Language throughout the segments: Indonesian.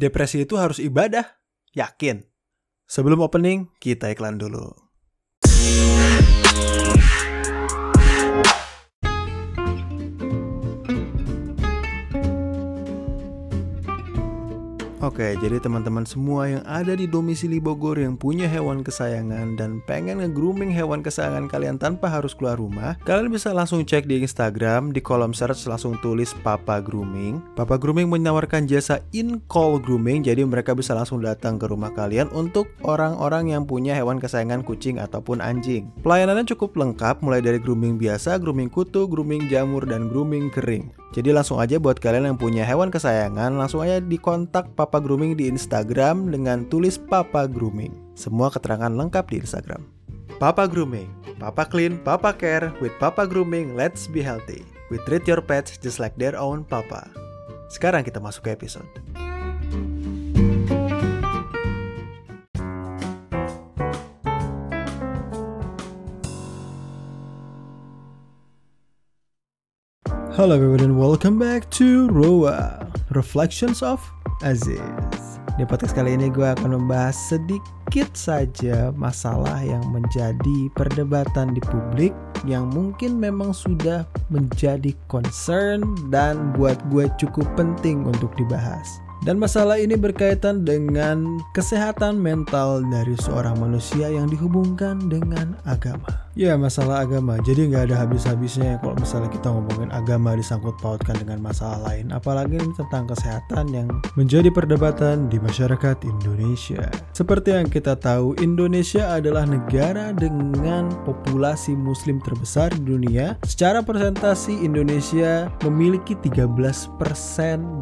Depresi itu harus ibadah? Yakin? Sebelum opening, kita iklan dulu. Oke, jadi teman-teman semua yang ada di domisili Bogor yang punya hewan kesayangan dan pengen nge-grooming hewan kesayangan kalian tanpa harus keluar rumah, kalian bisa langsung cek di Instagram, di kolom search langsung tulis Papa Grooming. Papa Grooming menawarkan jasa in-call grooming, jadi mereka bisa langsung datang ke rumah kalian untuk orang-orang yang punya hewan kesayangan kucing ataupun anjing. Pelayanannya cukup lengkap, mulai dari grooming biasa, grooming kutu, grooming jamur, dan grooming kering. Jadi langsung aja buat kalian yang punya hewan kesayangan, langsung aja dikontak Papa Grooming di Instagram dengan tulis Papa Grooming. Semua keterangan lengkap di Instagram. Papa Grooming, Papa Clean, Papa Care, with Papa Grooming, let's be healthy. We treat your pets just like their own papa. Sekarang kita masuk ke episode. Hello everyone and welcome back to Roa Reflections of Aziz Di podcast kali ini gue akan membahas sedikit saja masalah yang menjadi perdebatan di publik Yang mungkin memang sudah menjadi concern dan buat gue cukup penting untuk dibahas dan masalah ini berkaitan dengan kesehatan mental dari seorang manusia yang dihubungkan dengan agama. Ya masalah agama, jadi nggak ada habis-habisnya kalau misalnya kita ngomongin agama disangkut pautkan dengan masalah lain. Apalagi tentang kesehatan yang menjadi perdebatan di masyarakat Indonesia. Seperti yang kita tahu, Indonesia adalah negara dengan populasi muslim terbesar di dunia. Secara presentasi, Indonesia memiliki 13%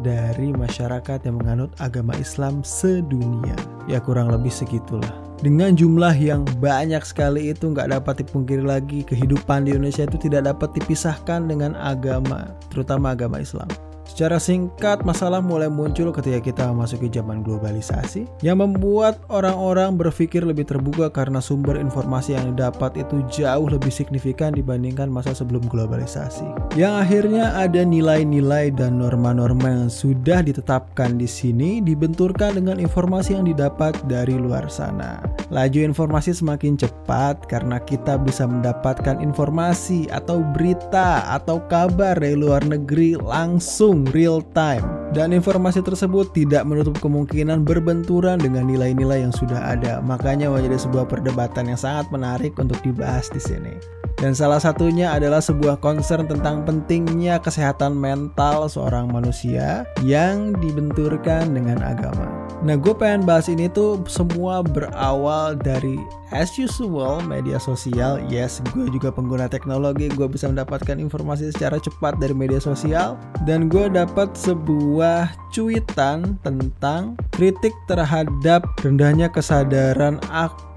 dari masyarakat yang menganut agama Islam sedunia. Ya kurang lebih segitulah. Dengan jumlah yang banyak sekali itu nggak dapat dipungkiri lagi kehidupan di Indonesia itu tidak dapat dipisahkan dengan agama, terutama agama Islam. Secara singkat, masalah mulai muncul ketika kita memasuki zaman globalisasi yang membuat orang-orang berpikir lebih terbuka karena sumber informasi yang didapat itu jauh lebih signifikan dibandingkan masa sebelum globalisasi. Yang akhirnya ada nilai-nilai dan norma-norma yang sudah ditetapkan di sini dibenturkan dengan informasi yang didapat dari luar sana. Laju informasi semakin cepat karena kita bisa mendapatkan informasi atau berita atau kabar dari luar negeri langsung real time dan informasi tersebut tidak menutup kemungkinan berbenturan dengan nilai-nilai yang sudah ada. Makanya menjadi sebuah perdebatan yang sangat menarik untuk dibahas di sini. Dan salah satunya adalah sebuah concern tentang pentingnya kesehatan mental seorang manusia yang dibenturkan dengan agama. Nah gue pengen bahas ini tuh semua berawal dari as usual media sosial. Yes, gue juga pengguna teknologi, gue bisa mendapatkan informasi secara cepat dari media sosial. Dan gue dapat sebuah cuitan tentang kritik terhadap rendahnya kesadaran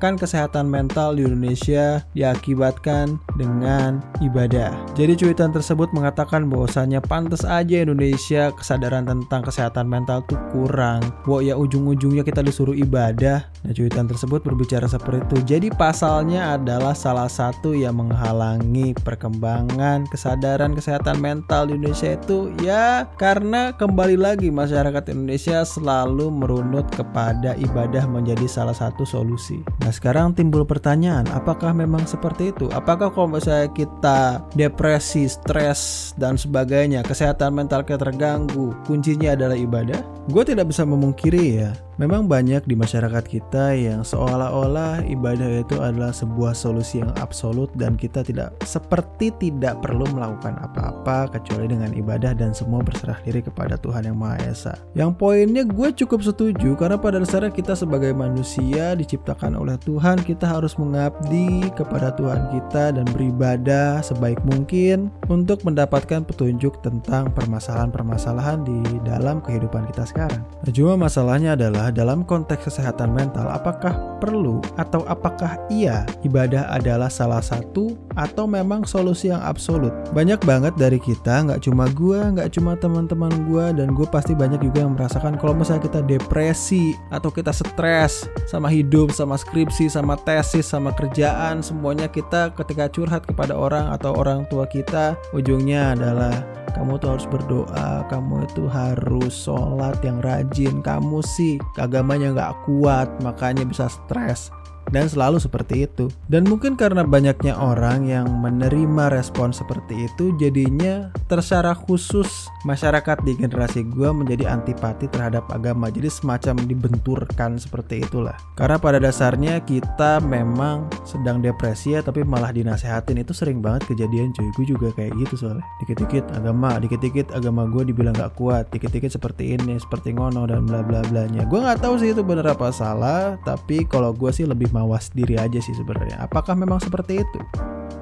kesehatan mental di Indonesia diakibatkan dengan ibadah. Jadi cuitan tersebut mengatakan bahwasannya pantas aja Indonesia kesadaran tentang kesehatan mental tuh kurang. Wah ya ujung-ujungnya kita disuruh ibadah. Nah cuitan tersebut berbicara seperti itu. Jadi pasalnya adalah salah satu yang menghalangi perkembangan kesadaran kesehatan mental di Indonesia itu ya karena kembali lagi masyarakat Indonesia selalu merunut kepada ibadah menjadi salah satu solusi. Nah sekarang timbul pertanyaan, apakah memang seperti itu? Apakah kalau misalnya kita depresi, stres, dan sebagainya, kesehatan mental kita terganggu, kuncinya adalah ibadah? Gue tidak bisa memungkiri ya, memang banyak di masyarakat kita yang seolah-olah ibadah itu adalah sebuah solusi yang absolut dan kita tidak seperti tidak perlu melakukan apa-apa kecuali dengan ibadah dan semua berserah diri kepada Tuhan Yang Maha Esa. Yang poinnya gue cukup setuju karena pada dasarnya kita sebagai manusia diciptakan oleh Tuhan kita harus mengabdi kepada Tuhan kita dan beribadah sebaik mungkin untuk mendapatkan petunjuk tentang permasalahan-permasalahan di dalam kehidupan kita sekarang. Nah, cuma masalahnya adalah adalah dalam konteks kesehatan mental, apakah perlu atau apakah iya ibadah adalah salah satu atau memang solusi yang absolut? Banyak banget dari kita, nggak cuma gue, nggak cuma teman-teman gue, dan gue pasti banyak juga yang merasakan kalau misalnya kita depresi atau kita stres sama hidup, sama skripsi, sama tesis, sama kerjaan, semuanya kita ketika curhat kepada orang atau orang tua kita, ujungnya adalah kamu tuh harus berdoa, kamu itu harus sholat yang rajin, kamu sih agamanya nggak kuat, makanya bisa stres dan selalu seperti itu. Dan mungkin karena banyaknya orang yang menerima respon seperti itu, jadinya tersecara khusus masyarakat di generasi gue menjadi antipati terhadap agama. Jadi semacam dibenturkan seperti itulah. Karena pada dasarnya kita memang sedang depresi ya, tapi malah dinasehatin itu sering banget kejadian cuy. Gue juga kayak gitu soalnya. Dikit-dikit agama, dikit-dikit agama gue dibilang gak kuat, dikit-dikit seperti ini, seperti ngono dan bla bla blanya. Gue nggak tahu sih itu bener apa salah, tapi kalau gue sih lebih mawas diri aja sih sebenarnya. Apakah memang seperti itu?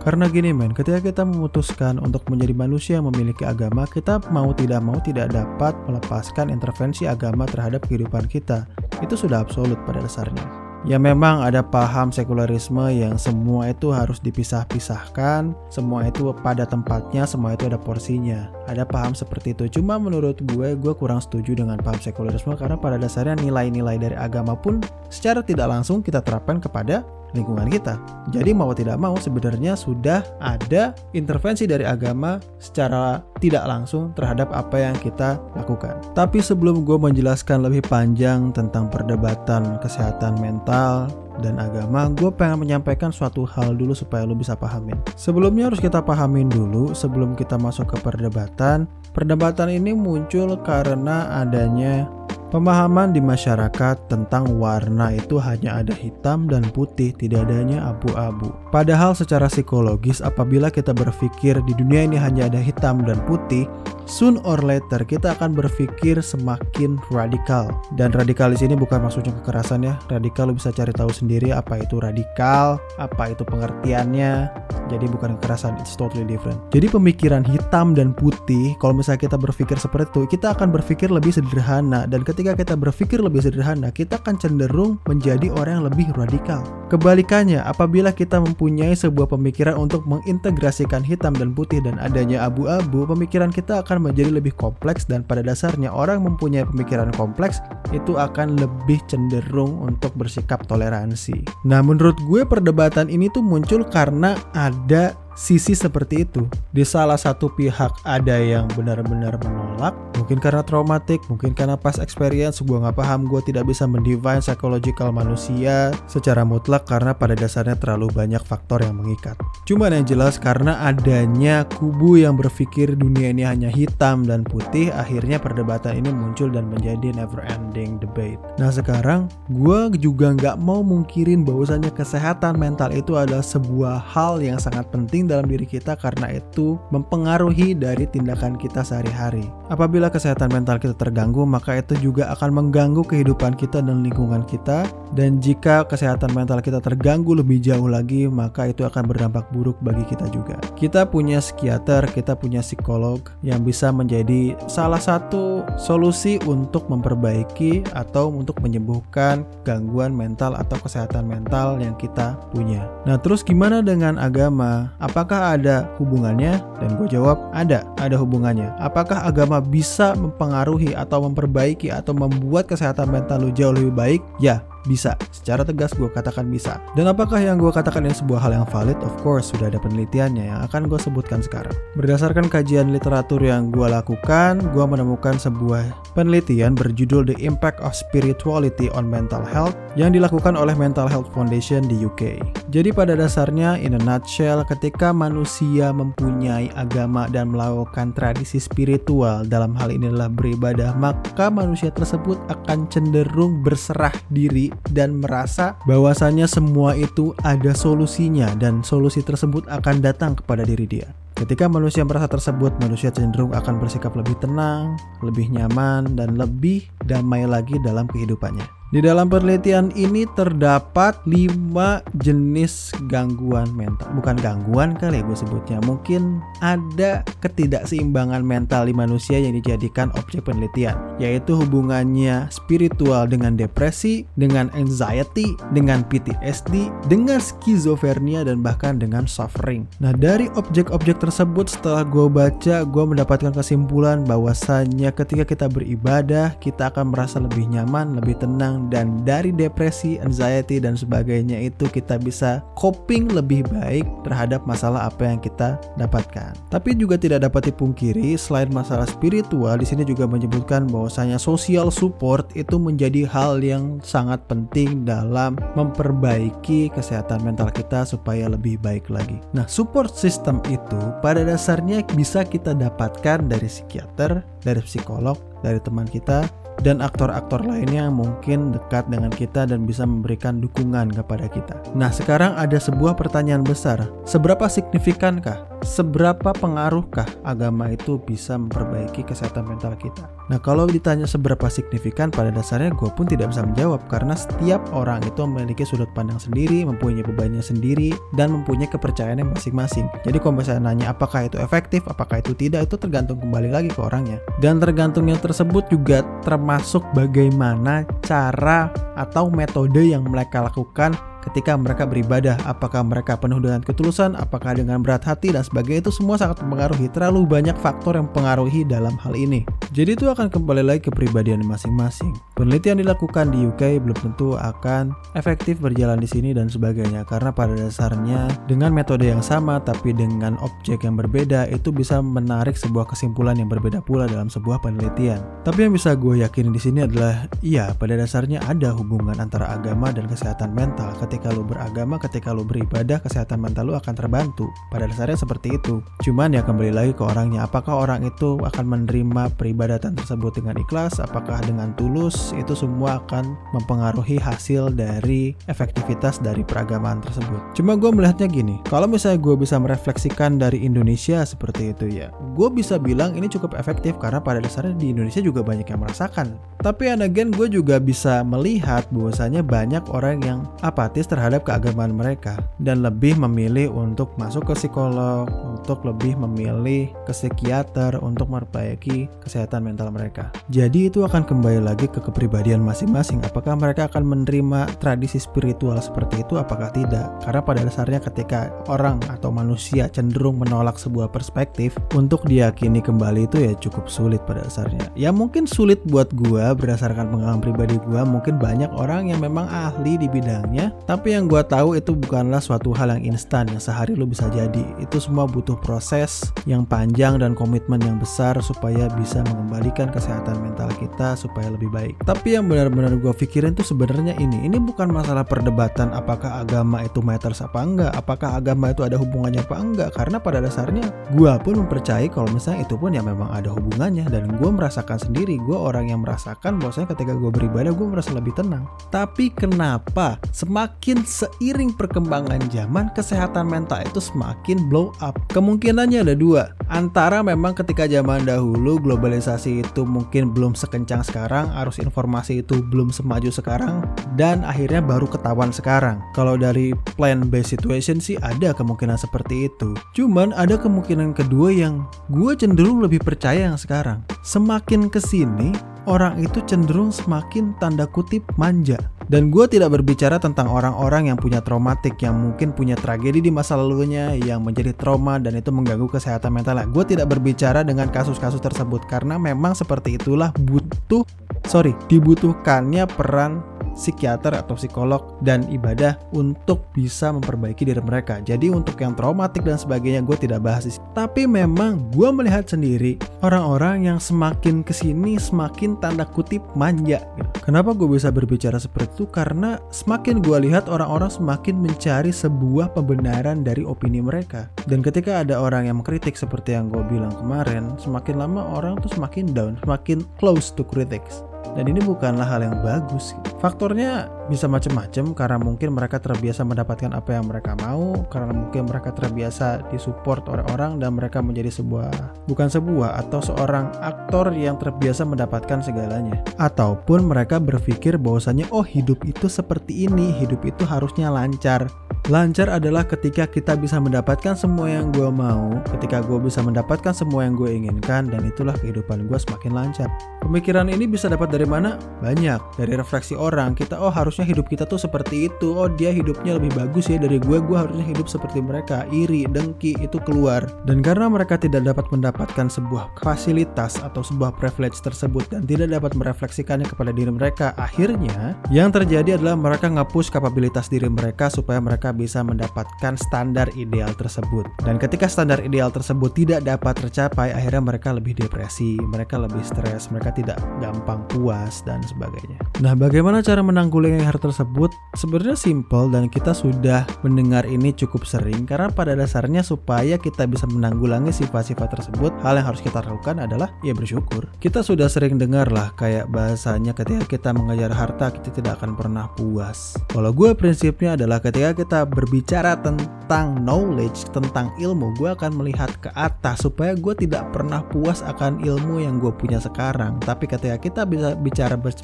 Karena gini men, ketika kita memutuskan untuk menjadi manusia yang memiliki agama, kita mau tidak mau tidak dapat melepaskan intervensi agama terhadap kehidupan kita. Itu sudah absolut pada dasarnya. Ya memang ada paham sekularisme yang semua itu harus dipisah-pisahkan, semua itu pada tempatnya, semua itu ada porsinya. Ada paham seperti itu. Cuma menurut gue, gue kurang setuju dengan paham sekularisme karena pada dasarnya nilai-nilai dari agama pun secara tidak langsung kita terapkan kepada lingkungan kita. Jadi mau tidak mau sebenarnya sudah ada intervensi dari agama secara tidak langsung terhadap apa yang kita lakukan. Tapi sebelum gue menjelaskan lebih panjang tentang perdebatan kesehatan mental dan agama, gue pengen menyampaikan suatu hal dulu supaya lo bisa pahamin. Sebelumnya harus kita pahamin dulu sebelum kita masuk ke perdebatan. Perdebatan ini muncul karena adanya Pemahaman di masyarakat tentang warna itu hanya ada hitam dan putih, tidak adanya abu-abu. Padahal secara psikologis apabila kita berpikir di dunia ini hanya ada hitam dan putih, soon or later kita akan berpikir semakin radikal. Dan radikal di sini bukan maksudnya kekerasan ya. Radikal lo bisa cari tahu sendiri apa itu radikal, apa itu pengertiannya. Jadi bukan kekerasan, it's totally different. Jadi pemikiran hitam dan putih, kalau misalnya kita berpikir seperti itu, kita akan berpikir lebih sederhana dan ketika ketika kita berpikir lebih sederhana, kita akan cenderung menjadi orang yang lebih radikal. Kebalikannya, apabila kita mempunyai sebuah pemikiran untuk mengintegrasikan hitam dan putih dan adanya abu-abu, pemikiran kita akan menjadi lebih kompleks dan pada dasarnya orang mempunyai pemikiran kompleks itu akan lebih cenderung untuk bersikap toleransi. Nah, menurut gue perdebatan ini tuh muncul karena ada sisi seperti itu. Di salah satu pihak ada yang benar-benar menolak, mungkin karena traumatik, mungkin karena pas experience, gue nggak paham, gue tidak bisa mendefine psychological manusia secara mutlak karena pada dasarnya terlalu banyak faktor yang mengikat. Cuman yang jelas karena adanya kubu yang berpikir dunia ini hanya hitam dan putih, akhirnya perdebatan ini muncul dan menjadi never ending debate. Nah sekarang, gue juga nggak mau mungkirin bahwasannya kesehatan mental itu adalah sebuah hal yang sangat penting dalam diri kita karena itu mempengaruhi dari tindakan kita sehari-hari. Apabila kesehatan mental kita terganggu, maka itu juga akan mengganggu kehidupan kita dan lingkungan kita. Dan jika kesehatan mental kita terganggu lebih jauh lagi, maka itu akan berdampak buruk bagi kita juga. Kita punya psikiater, kita punya psikolog yang bisa menjadi salah satu solusi untuk memperbaiki atau untuk menyembuhkan gangguan mental atau kesehatan mental yang kita punya. Nah, terus gimana dengan agama? Apa Apakah ada hubungannya? Dan gue jawab, ada, ada hubungannya. Apakah agama bisa mempengaruhi atau memperbaiki atau membuat kesehatan mental lu jauh lebih baik? Ya, bisa. Secara tegas gue katakan bisa. Dan apakah yang gue katakan ini sebuah hal yang valid? Of course, sudah ada penelitiannya yang akan gue sebutkan sekarang. Berdasarkan kajian literatur yang gue lakukan, gue menemukan sebuah penelitian berjudul The Impact of Spirituality on Mental Health yang dilakukan oleh Mental Health Foundation di UK. Jadi pada dasarnya, in a nutshell, ketika manusia mempunyai agama dan melakukan tradisi spiritual dalam hal ini adalah beribadah, maka manusia tersebut akan cenderung berserah diri dan merasa bahwasannya semua itu ada solusinya dan solusi tersebut akan datang kepada diri dia. Ketika manusia merasa tersebut, manusia cenderung akan bersikap lebih tenang, lebih nyaman, dan lebih damai lagi dalam kehidupannya. Di dalam penelitian ini terdapat 5 jenis gangguan mental. Bukan gangguan kali ya gue sebutnya. Mungkin ada ketidakseimbangan mental di manusia yang dijadikan objek penelitian. Yaitu hubungannya spiritual dengan depresi, dengan anxiety, dengan PTSD, dengan skizofrenia, dan bahkan dengan suffering. Nah dari objek-objek tersebut setelah gue baca, gue mendapatkan kesimpulan bahwasannya ketika kita beribadah, kita akan merasa lebih nyaman, lebih tenang, dan dari depresi, anxiety dan sebagainya itu kita bisa coping lebih baik terhadap masalah apa yang kita dapatkan. Tapi juga tidak dapat dipungkiri selain masalah spiritual di sini juga menyebutkan bahwasanya social support itu menjadi hal yang sangat penting dalam memperbaiki kesehatan mental kita supaya lebih baik lagi. Nah, support system itu pada dasarnya bisa kita dapatkan dari psikiater, dari psikolog, dari teman kita, dan aktor-aktor lainnya yang mungkin dekat dengan kita dan bisa memberikan dukungan kepada kita. Nah, sekarang ada sebuah pertanyaan besar. Seberapa signifikankah, seberapa pengaruhkah agama itu bisa memperbaiki kesehatan mental kita? Nah, kalau ditanya seberapa signifikan, pada dasarnya gue pun tidak bisa menjawab karena setiap orang itu memiliki sudut pandang sendiri, mempunyai bebannya sendiri, dan mempunyai kepercayaannya masing-masing. Jadi kalau misalnya nanya apakah itu efektif, apakah itu tidak, itu tergantung kembali lagi ke orangnya. Dan tergantungnya tersebut juga termasuk bagaimana cara atau metode yang mereka lakukan ketika mereka beribadah, apakah mereka penuh dengan ketulusan, apakah dengan berat hati dan sebagainya itu semua sangat mempengaruhi. Terlalu banyak faktor yang mempengaruhi dalam hal ini. Jadi itu akan kembali lagi ke pribadian masing-masing. Penelitian dilakukan di UK belum tentu akan efektif berjalan di sini dan sebagainya karena pada dasarnya dengan metode yang sama tapi dengan objek yang berbeda itu bisa menarik sebuah kesimpulan yang berbeda pula dalam sebuah penelitian. Tapi yang bisa gue yakini di sini adalah iya pada dasarnya ada hubungan antara agama dan kesehatan mental ketika lu beragama, ketika lu beribadah, kesehatan mental lu akan terbantu. Pada dasarnya seperti itu. Cuman ya kembali lagi ke orangnya, apakah orang itu akan menerima peribadatan tersebut dengan ikhlas, apakah dengan tulus, itu semua akan mempengaruhi hasil dari efektivitas dari peragamaan tersebut. Cuma gue melihatnya gini, kalau misalnya gue bisa merefleksikan dari Indonesia seperti itu ya, gue bisa bilang ini cukup efektif karena pada dasarnya di Indonesia juga banyak yang merasakan. Tapi and again gue juga bisa melihat bahwasanya banyak orang yang apatis kritis terhadap keagamaan mereka dan lebih memilih untuk masuk ke psikolog, untuk lebih memilih ke psikiater untuk memperbaiki kesehatan mental mereka. Jadi itu akan kembali lagi ke kepribadian masing-masing. Apakah mereka akan menerima tradisi spiritual seperti itu apakah tidak? Karena pada dasarnya ketika orang atau manusia cenderung menolak sebuah perspektif untuk diyakini kembali itu ya cukup sulit pada dasarnya. Ya mungkin sulit buat gua berdasarkan pengalaman pribadi gua, mungkin banyak orang yang memang ahli di bidangnya tapi yang gue tahu itu bukanlah suatu hal yang instan yang sehari lo bisa jadi. Itu semua butuh proses yang panjang dan komitmen yang besar supaya bisa mengembalikan kesehatan mental kita supaya lebih baik. Tapi yang benar-benar gue pikirin tuh sebenarnya ini. Ini bukan masalah perdebatan apakah agama itu matters apa enggak, apakah agama itu ada hubungannya apa enggak. Karena pada dasarnya gue pun mempercayai kalau misalnya itu pun ya memang ada hubungannya dan gue merasakan sendiri. Gue orang yang merasakan bahwasanya ketika gue beribadah gue merasa lebih tenang. Tapi kenapa semakin semakin seiring perkembangan zaman, kesehatan mental itu semakin blow up. Kemungkinannya ada dua. Antara memang ketika zaman dahulu globalisasi itu mungkin belum sekencang sekarang, arus informasi itu belum semaju sekarang, dan akhirnya baru ketahuan sekarang. Kalau dari plan based situation sih ada kemungkinan seperti itu. Cuman ada kemungkinan kedua yang gue cenderung lebih percaya yang sekarang. Semakin ke sini, orang itu cenderung semakin tanda kutip manja. Dan gue tidak berbicara tentang orang-orang yang punya traumatik, yang mungkin punya tragedi di masa lalunya, yang menjadi trauma dan itu mengganggu kesehatan mental. Gue tidak berbicara dengan kasus-kasus tersebut karena memang seperti itulah butuh, sorry, dibutuhkannya peran psikiater atau psikolog dan ibadah untuk bisa memperbaiki diri mereka. Jadi untuk yang traumatik dan sebagainya gue tidak bahas di Tapi memang gue melihat sendiri orang-orang yang semakin ke sini semakin tanda kutip manja. Kenapa gue bisa berbicara seperti itu? Karena semakin gue lihat orang-orang semakin mencari sebuah pembenaran dari opini mereka. Dan ketika ada orang yang mengkritik seperti yang gue bilang kemarin, semakin lama orang tuh semakin down, semakin close to critics. Dan ini bukanlah hal yang bagus. Faktornya bisa macam-macam karena mungkin mereka terbiasa mendapatkan apa yang mereka mau, karena mungkin mereka terbiasa disupport oleh orang dan mereka menjadi sebuah bukan sebuah atau seorang aktor yang terbiasa mendapatkan segalanya. Ataupun mereka berpikir bahwasanya oh hidup itu seperti ini, hidup itu harusnya lancar. Lancar adalah ketika kita bisa mendapatkan semua yang gue mau, ketika gue bisa mendapatkan semua yang gue inginkan, dan itulah kehidupan gue semakin lancar. Pemikiran ini bisa dapat dari mana? Banyak. Dari refleksi orang, kita oh harusnya hidup kita tuh seperti itu, oh dia hidupnya lebih bagus ya dari gue, gue harusnya hidup seperti mereka. Iri, dengki, itu keluar. Dan karena mereka tidak dapat mendapatkan sebuah fasilitas atau sebuah privilege tersebut dan tidak dapat merefleksikannya kepada diri mereka, akhirnya yang terjadi adalah mereka ngapus kapabilitas diri mereka supaya mereka bisa mendapatkan standar ideal tersebut. Dan ketika standar ideal tersebut tidak dapat tercapai, akhirnya mereka lebih depresi, mereka lebih stres, mereka tidak gampang puas dan sebagainya. Nah, bagaimana cara menanggulangi hal tersebut? Sebenarnya simple dan kita sudah mendengar ini cukup sering karena pada dasarnya supaya kita bisa menanggulangi sifat-sifat tersebut, hal yang harus kita lakukan adalah ya bersyukur. Kita sudah sering dengar lah kayak bahasanya ketika kita mengejar harta kita tidak akan pernah puas. Kalau gue prinsipnya adalah ketika kita berbicara tentang knowledge, tentang ilmu, gue akan melihat ke atas supaya gue tidak pernah puas akan ilmu yang gue punya sekarang. Tapi ketika kita bisa bicara ber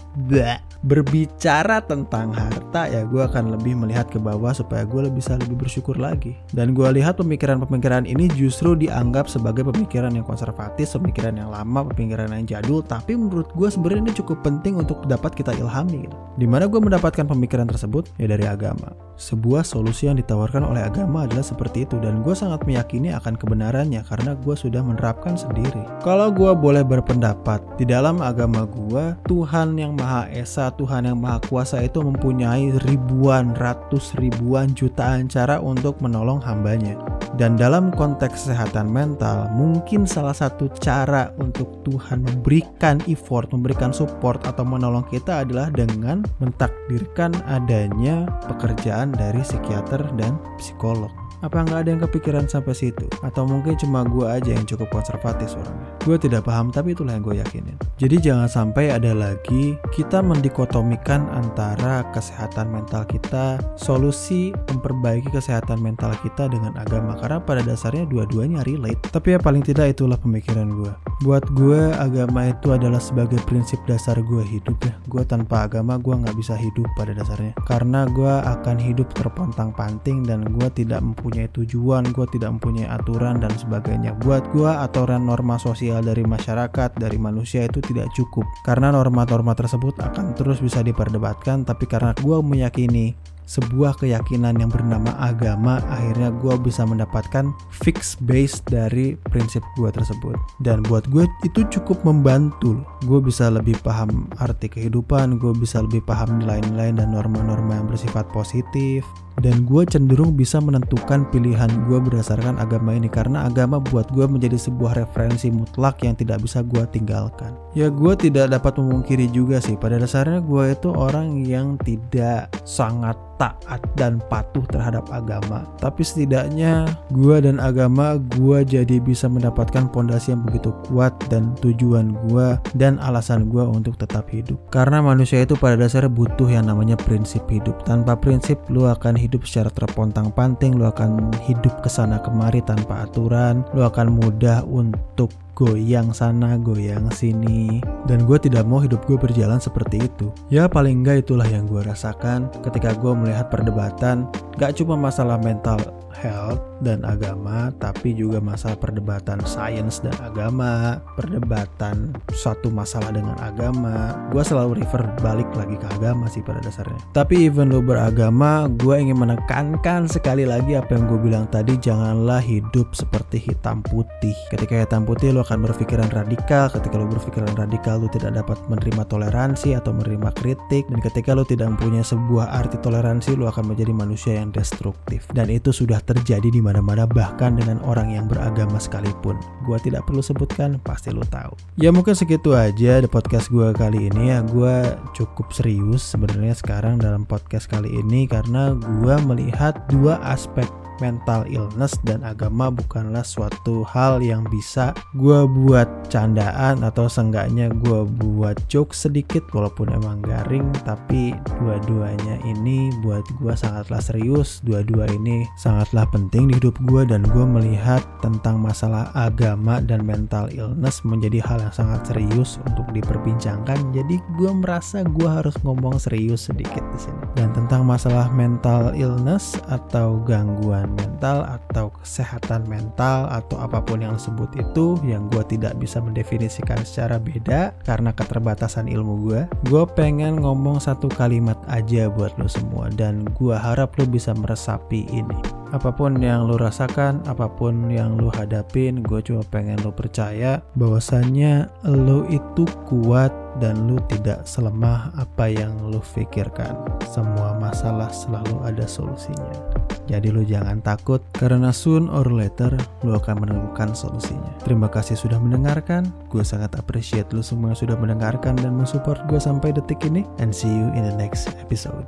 berbicara tentang harta, ya gue akan lebih melihat ke bawah supaya gue bisa lebih bersyukur lagi. Dan gue lihat pemikiran-pemikiran ini justru dianggap sebagai pemikiran yang konservatif, pemikiran yang lama, pemikiran yang jadul. Tapi menurut gue sebenarnya ini cukup penting untuk dapat kita ilhami. Gitu. Di mana gue mendapatkan pemikiran tersebut? Ya dari agama. Sebuah solusi yang ditawarkan oleh agama adalah seperti itu dan gue sangat meyakini akan kebenarannya karena gue sudah menerapkan sendiri. Kalau gue boleh berpendapat, di dalam agama gue, Tuhan yang Maha Esa, Tuhan yang Maha Kuasa itu mempunyai ribuan, ratus ribuan, jutaan cara untuk menolong hambanya. Dan dalam konteks kesehatan mental, mungkin salah satu cara untuk Tuhan memberikan effort, memberikan support atau menolong kita adalah dengan mentakdirkan adanya pekerjaan dari psikiater dan psikolog. Apa nggak ada yang kepikiran sampai situ? Atau mungkin cuma gue aja yang cukup konservatif orangnya? Gue tidak paham, tapi itulah yang gue yakinin. Jadi jangan sampai ada lagi kita mendikotomikan antara kesehatan mental kita, solusi memperbaiki kesehatan mental kita dengan agama. Karena pada dasarnya dua-duanya relate. Tapi ya paling tidak itulah pemikiran gue. Buat gue agama itu adalah sebagai prinsip dasar gue hidup ya. Gue tanpa agama gue nggak bisa hidup pada dasarnya. Karena gue akan hidup terpontang-panting dan gue tidak mempunyai tujuan, gue tidak mempunyai aturan dan sebagainya. Buat gue aturan norma sosial dari masyarakat, dari manusia itu tidak cukup. Karena norma-norma tersebut akan terus bisa diperdebatkan, tapi karena gue meyakini sebuah keyakinan yang bernama agama akhirnya gue bisa mendapatkan fix base dari prinsip gue tersebut. Dan buat gue itu cukup membantu. Gue bisa lebih paham arti kehidupan gue bisa lebih paham nilai-nilai dan norma-norma yang bersifat positif dan gue cenderung bisa menentukan pilihan gue berdasarkan agama ini. Karena agama buat gue menjadi sebuah referensi mutlak yang tidak bisa gue tinggalkan. Ya gue tidak dapat memungkiri juga sih. Pada dasarnya gue itu orang yang tidak sangat taat dan patuh terhadap agama. Tapi setidaknya gue dan agama gue jadi bisa mendapatkan pondasi yang begitu kuat dan tujuan gue dan alasan gue untuk tetap hidup. Karena manusia itu pada dasarnya butuh yang namanya prinsip hidup. Tanpa prinsip lu akan secara terpontang-panting, lo akan hidup ke sana kemari tanpa aturan, lo akan mudah untuk goyang sana, goyang sini. Dan gue tidak mau hidup gue berjalan seperti itu. Ya paling enggak itulah yang gue rasakan ketika gue melihat perdebatan gak cuma masalah mental health dan agama, tapi juga masalah perdebatan sains dan agama, perdebatan suatu masalah dengan agama. Gue selalu refer balik lagi ke agama sih pada dasarnya. Tapi even lo beragama, gue ingin menekankan sekali lagi apa yang gue bilang tadi, janganlah hidup seperti hitam putih. Ketika hitam putih lo akan berpikiran radikal, ketika lo berpikiran radikal lo tidak dapat menerima toleransi atau menerima kritik, dan ketika lo tidak mempunyai sebuah arti toleransi, lo akan menjadi manusia yang destruktif. Dan itu sudah terjadi di mana-mana bahkan dengan orang yang beragama sekalipun. Gua tidak perlu sebutkan, pasti lo tahu. Ya mungkin segitu aja di podcast gua kali ini ya. Gua cukup serius sebenarnya sekarang dalam podcast kali ini karena gua melihat dua aspek mental illness dan agama bukanlah suatu hal yang bisa gue buat candaan atau seenggaknya gue buat joke sedikit walaupun emang garing tapi dua-duanya ini buat gue sangatlah serius. Dua-dua ini sangatlah penting di hidup gue dan gue melihat tentang masalah agama dan mental illness menjadi hal yang sangat serius untuk diperbincangkan. Jadi gue merasa gue harus ngomong serius sedikit di sini. Dan tentang masalah mental illness atau gangguan mental atau kesehatan mental atau apa pun yang disebut itu yang gue tidak bisa mendefinisikan secara beda karena keterbatasan ilmu gue gue pengen ngomong satu kalimat aja buat lo semua dan gue harap lo bisa meresapi ini. Apa pun yang lo rasakan apa pun yang lo hadapin gue cuma pengen lo percaya bahwasannya lo itu kuat dan lu tidak selemah apa yang lu pikirkan. Semua masalah selalu ada solusinya. Jadi lu jangan takut karena soon or later lu akan menemukan solusinya. Terima kasih sudah mendengarkan. Gue sangat appreciate lu semua yang sudah mendengarkan dan mensupport gue sampai detik ini. And see you in the next episode.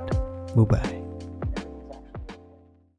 Bye bye.